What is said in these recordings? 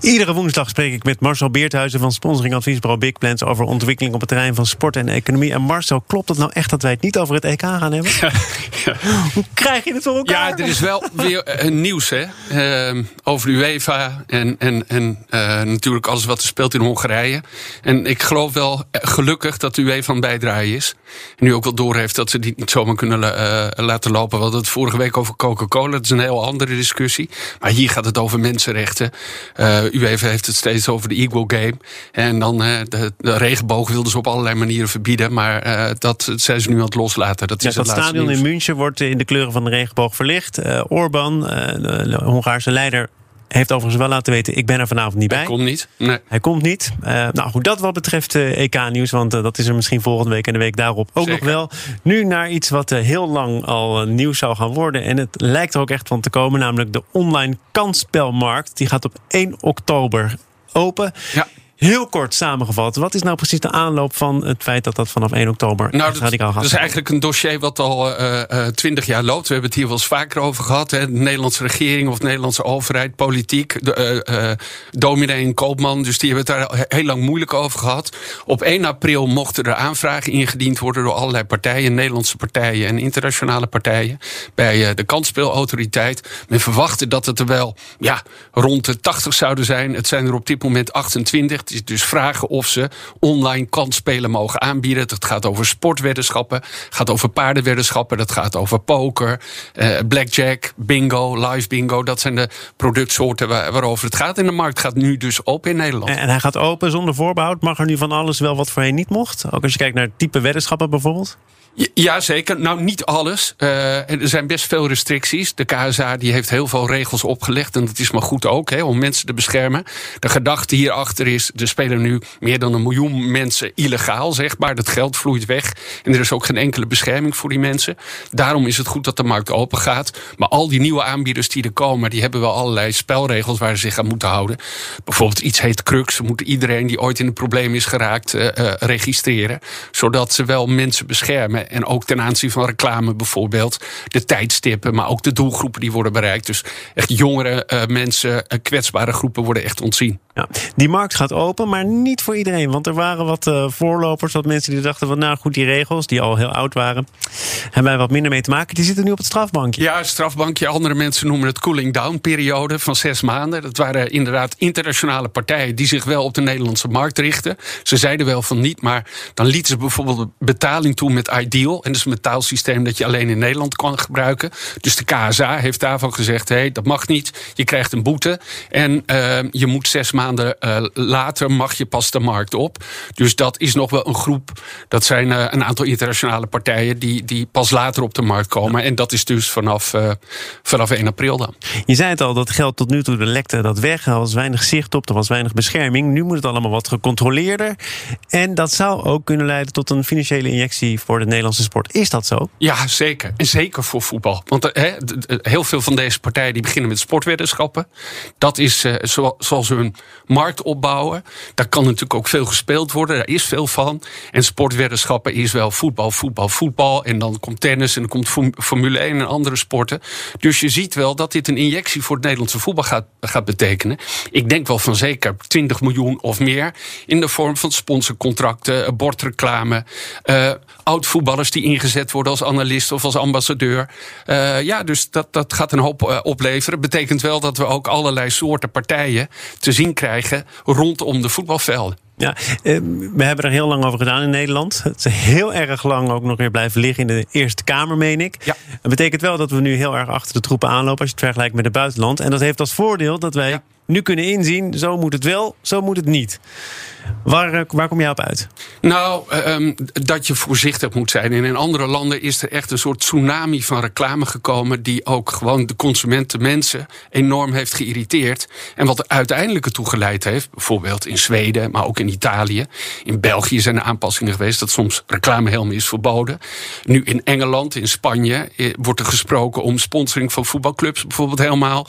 Iedere woensdag spreek ik met Marcel Beerthuizen van sponsoring adviesbureau Big Plans over ontwikkeling op het terrein van sport en economie. En Marcel, klopt het nou echt dat wij het niet over het EK gaan hebben? Ja, Hoe krijg je het voor elkaar? Ja, er is wel weer een nieuws hè, uh, over UEFA en, en, en uh, natuurlijk alles wat er speelt in Hongarije. En ik geloof wel gelukkig dat de UEFA een bijdrage is. En nu ook wel doorheeft dat ze die niet zomaar kunnen laten lopen. We hadden het vorige week over Coca-Cola. Dat is een heel andere discussie. Maar hier gaat het over mensenrechten. UEFA heeft het steeds over de Equal Game. En dan uh, de, de, regenboog wilden ze op allerlei manieren verbieden. Maar uh, dat zijn ze nu aan het loslaten. Dat, ja, is dat het stadion nieuws. in München wordt in de kleuren van de regenboog verlicht. Orbán, de Hongaarse leider, heeft overigens wel laten weten: ik ben er vanavond niet bij. Hij komt niet. Nee. Hij komt niet. Uh, nou goed, dat wat betreft uh, EK-nieuws, want uh, dat is er misschien volgende week en de week daarop ook Zeker. nog wel. Nu naar iets wat heel lang al nieuws zou gaan worden. En het lijkt er ook echt van te komen, namelijk de online kansspelmarkt. Die gaat op 1 oktober open. Ja. Heel kort samengevat, wat is nou precies de aanloop van het feit dat dat vanaf 1 oktober nou, dat, radicaal gaat? Dat is eigenlijk een dossier wat al twintig uh, jaar loopt. We hebben het hier wel eens vaker over gehad. Hè. De Nederlandse regering of de Nederlandse overheid, politiek, de, uh, dominee en koopman. Dus die hebben het daar heel lang moeilijk over gehad. Op 1 april mochten er aanvragen ingediend worden door allerlei partijen, Nederlandse partijen en internationale partijen, bij uh, de kansspelautoriteit. Men verwachtte dat het er wel ja, rond de 80 zouden zijn. Het zijn er op dit moment 28 dus vragen of ze online kansspelen mogen aanbieden. Het gaat over sportweddenschappen, gaat over paardenweddenschappen, dat gaat over poker, eh, blackjack, bingo, live bingo. Dat zijn de productsoorten waar, waarover het gaat. En de markt gaat nu dus open in Nederland. En, en hij gaat open zonder voorbehoud. Mag er nu van alles wel wat voorheen niet mocht? Ook als je kijkt naar type weddenschappen bijvoorbeeld? Ja, zeker. Nou, niet alles. Uh, er zijn best veel restricties. De KSA die heeft heel veel regels opgelegd. En dat is maar goed ook, hè, om mensen te beschermen. De gedachte hierachter is... er spelen nu meer dan een miljoen mensen illegaal, zeg maar. Dat geld vloeit weg. En er is ook geen enkele bescherming voor die mensen. Daarom is het goed dat de markt open gaat. Maar al die nieuwe aanbieders die er komen... die hebben wel allerlei spelregels waar ze zich aan moeten houden. Bijvoorbeeld iets heet crux. Ze moeten iedereen die ooit in een probleem is geraakt... Uh, uh, registreren. Zodat ze wel mensen beschermen. En ook ten aanzien van reclame bijvoorbeeld. De tijdstippen, maar ook de doelgroepen die worden bereikt. Dus echt jongere uh, mensen, uh, kwetsbare groepen worden echt ontzien. Ja, die markt gaat open, maar niet voor iedereen. Want er waren wat uh, voorlopers, wat mensen die dachten van... nou goed, die regels, die al heel oud waren... hebben wij wat minder mee te maken. Die zitten nu op het strafbankje. Ja, strafbankje. Andere mensen noemen het cooling down periode van zes maanden. Dat waren inderdaad internationale partijen... die zich wel op de Nederlandse markt richten. Ze zeiden wel van niet, maar dan lieten ze bijvoorbeeld betaling toe met Ideal. En dat is een betaalsysteem dat je alleen in Nederland kan gebruiken. Dus de KSA heeft daarvan gezegd... hé, hey, dat mag niet, je krijgt een boete... en uh, je moet zes maanden uh, later mag je pas de markt op. Dus dat is nog wel een groep. Dat zijn uh, een aantal internationale partijen... Die, die pas later op de markt komen. En dat is dus vanaf, uh, vanaf 1 april dan. Je zei het al, dat geld tot nu toe, de lekte dat weg. Er was weinig zicht op, er was weinig bescherming. Nu moet het allemaal wat gecontroleerder. En dat zou ook kunnen leiden tot een financiële injectie... voor de Nederlandse sport. Is dat zo? Ja, zeker. En zeker voor voetbal. Want he, heel veel van deze partijen die beginnen met sportweddenschappen. Dat is zo, zoals hun markt opbouwen. Daar kan natuurlijk ook veel gespeeld worden. Daar is veel van. En sportweddenschappen is wel voetbal, voetbal, voetbal. En dan komt tennis en dan komt Formule 1 en andere sporten. Dus je ziet wel dat dit een injectie voor het Nederlandse voetbal gaat, gaat betekenen. Ik denk wel van zeker 20 miljoen of meer. In de vorm van sponsorcontracten, bordreclame. Uh, oud-voetballers die ingezet worden als analist of als ambassadeur. Uh, ja, dus dat, dat gaat een hoop uh, opleveren. Betekent wel dat we ook allerlei soorten partijen te zien krijgen rondom de voetbalvelden. Ja, we hebben er heel lang over gedaan in Nederland. Het is heel erg lang ook nog weer blijven liggen in de Eerste Kamer, meen ik. Ja. Dat betekent wel dat we nu heel erg achter de troepen aanlopen als je het vergelijkt met het buitenland. En dat heeft als voordeel dat wij ja. nu kunnen inzien, zo moet het wel, zo moet het niet. Waar, eh, waar kom jij op uit? Nou, um, dat je voorzichtig moet zijn. En in andere landen is er echt een soort tsunami van reclame gekomen. die ook gewoon de consumenten, mensen enorm heeft geïrriteerd. En wat er uiteindelijk ertoe geleid heeft, bijvoorbeeld in Zweden, maar ook in Italië. In België zijn er aanpassingen geweest dat soms reclame helemaal is verboden. Nu in Engeland, in Spanje, eh, wordt er gesproken om sponsoring van voetbalclubs bijvoorbeeld helemaal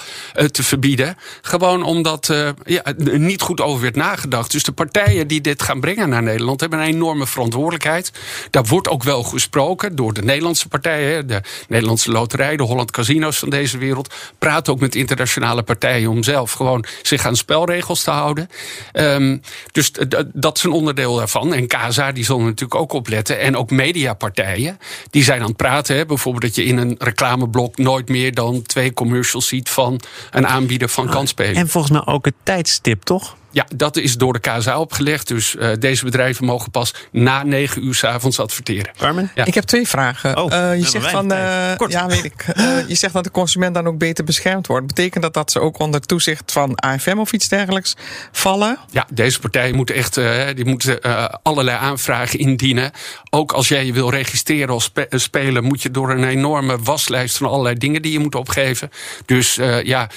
te verbieden. Gewoon omdat uh, ja, niet goed over werd nagedacht. Dus de partijen die dit gaan brengen naar Nederland hebben een enorme verantwoordelijkheid. Daar wordt ook wel gesproken door de Nederlandse partijen, de Nederlandse Loterij, de Holland Casino's van deze wereld. Praat ook met internationale partijen om zelf gewoon zich aan spelregels te houden. Um, dus dat is een onderdeel daarvan. En CASA die zal natuurlijk ook opletten. En ook mediapartijen die zijn aan het praten. Hè. Bijvoorbeeld dat je in een reclameblok nooit meer dan twee commercials ziet van een aanbieder van oh, kansspelen. En volgens mij ook het tijdstip, toch? Ja, dat is door de KSA opgelegd. Dus uh, deze bedrijven mogen pas na negen uur s avonds adverteren. Carmen? Ja. Ik heb twee vragen. Oh, uh, je zegt van, uh, ja, weet ik. je zegt dat de consument dan ook beter beschermd wordt. Betekent dat dat ze ook onder toezicht van AFM of iets dergelijks vallen? Ja, deze partijen moeten echt die moeten, allerlei aanvragen indienen. Ook als jij je wil registreren als spe speler, moet je door een enorme waslijst van allerlei dingen die je moet opgeven. Dus ja,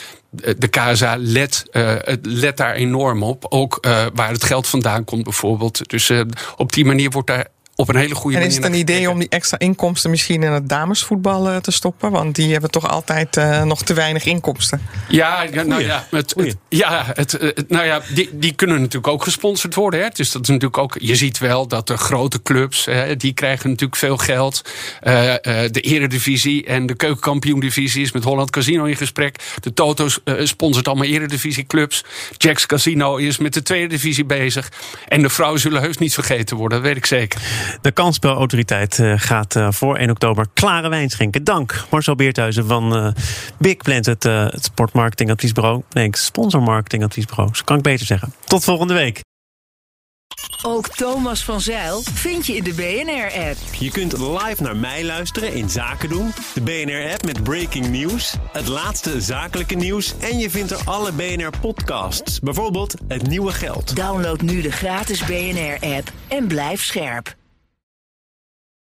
de KSA let, uh, let daar enorm op. Ook uh, waar het geld vandaan komt bijvoorbeeld. Dus op die manier wordt daar op een hele goede en manier. En is het een idee om die extra inkomsten misschien in het damesvoetbal uh, te stoppen? Want die hebben toch altijd uh, nog te weinig inkomsten. Ja, ja nou ja, het, het, ja het, het, nou ja die, die kunnen natuurlijk ook gesponsord worden. Hè. Dus dat is natuurlijk ook. Je ziet wel dat de grote clubs, hè, die krijgen natuurlijk veel geld. Uh, de Eredivisie en de Keukenkampioen-divisie is met Holland Casino in gesprek. De Toto sponsort allemaal Eredivisieclubs. Jacks Casino is met de tweede divisie bezig. En de vrouwen zullen heus niet vergeten worden, dat weet ik zeker. De kansspelautoriteit eh, gaat eh, voor 1 oktober klare wijn schenken. Dank Marcel Beerthuizen van uh, Big Plant, het, uh, het sportmarketingadviesbureau. Nee, sponsormarketingadviesbureau. Zo kan ik beter zeggen. Tot volgende week. Ook Thomas van Zeil vind je in de BNR-app. Je kunt live naar mij luisteren in Zaken doen. De BNR-app met breaking news, het laatste zakelijke nieuws... en je vindt er alle BNR-podcasts, bijvoorbeeld Het Nieuwe Geld. Download nu de gratis BNR-app en blijf scherp.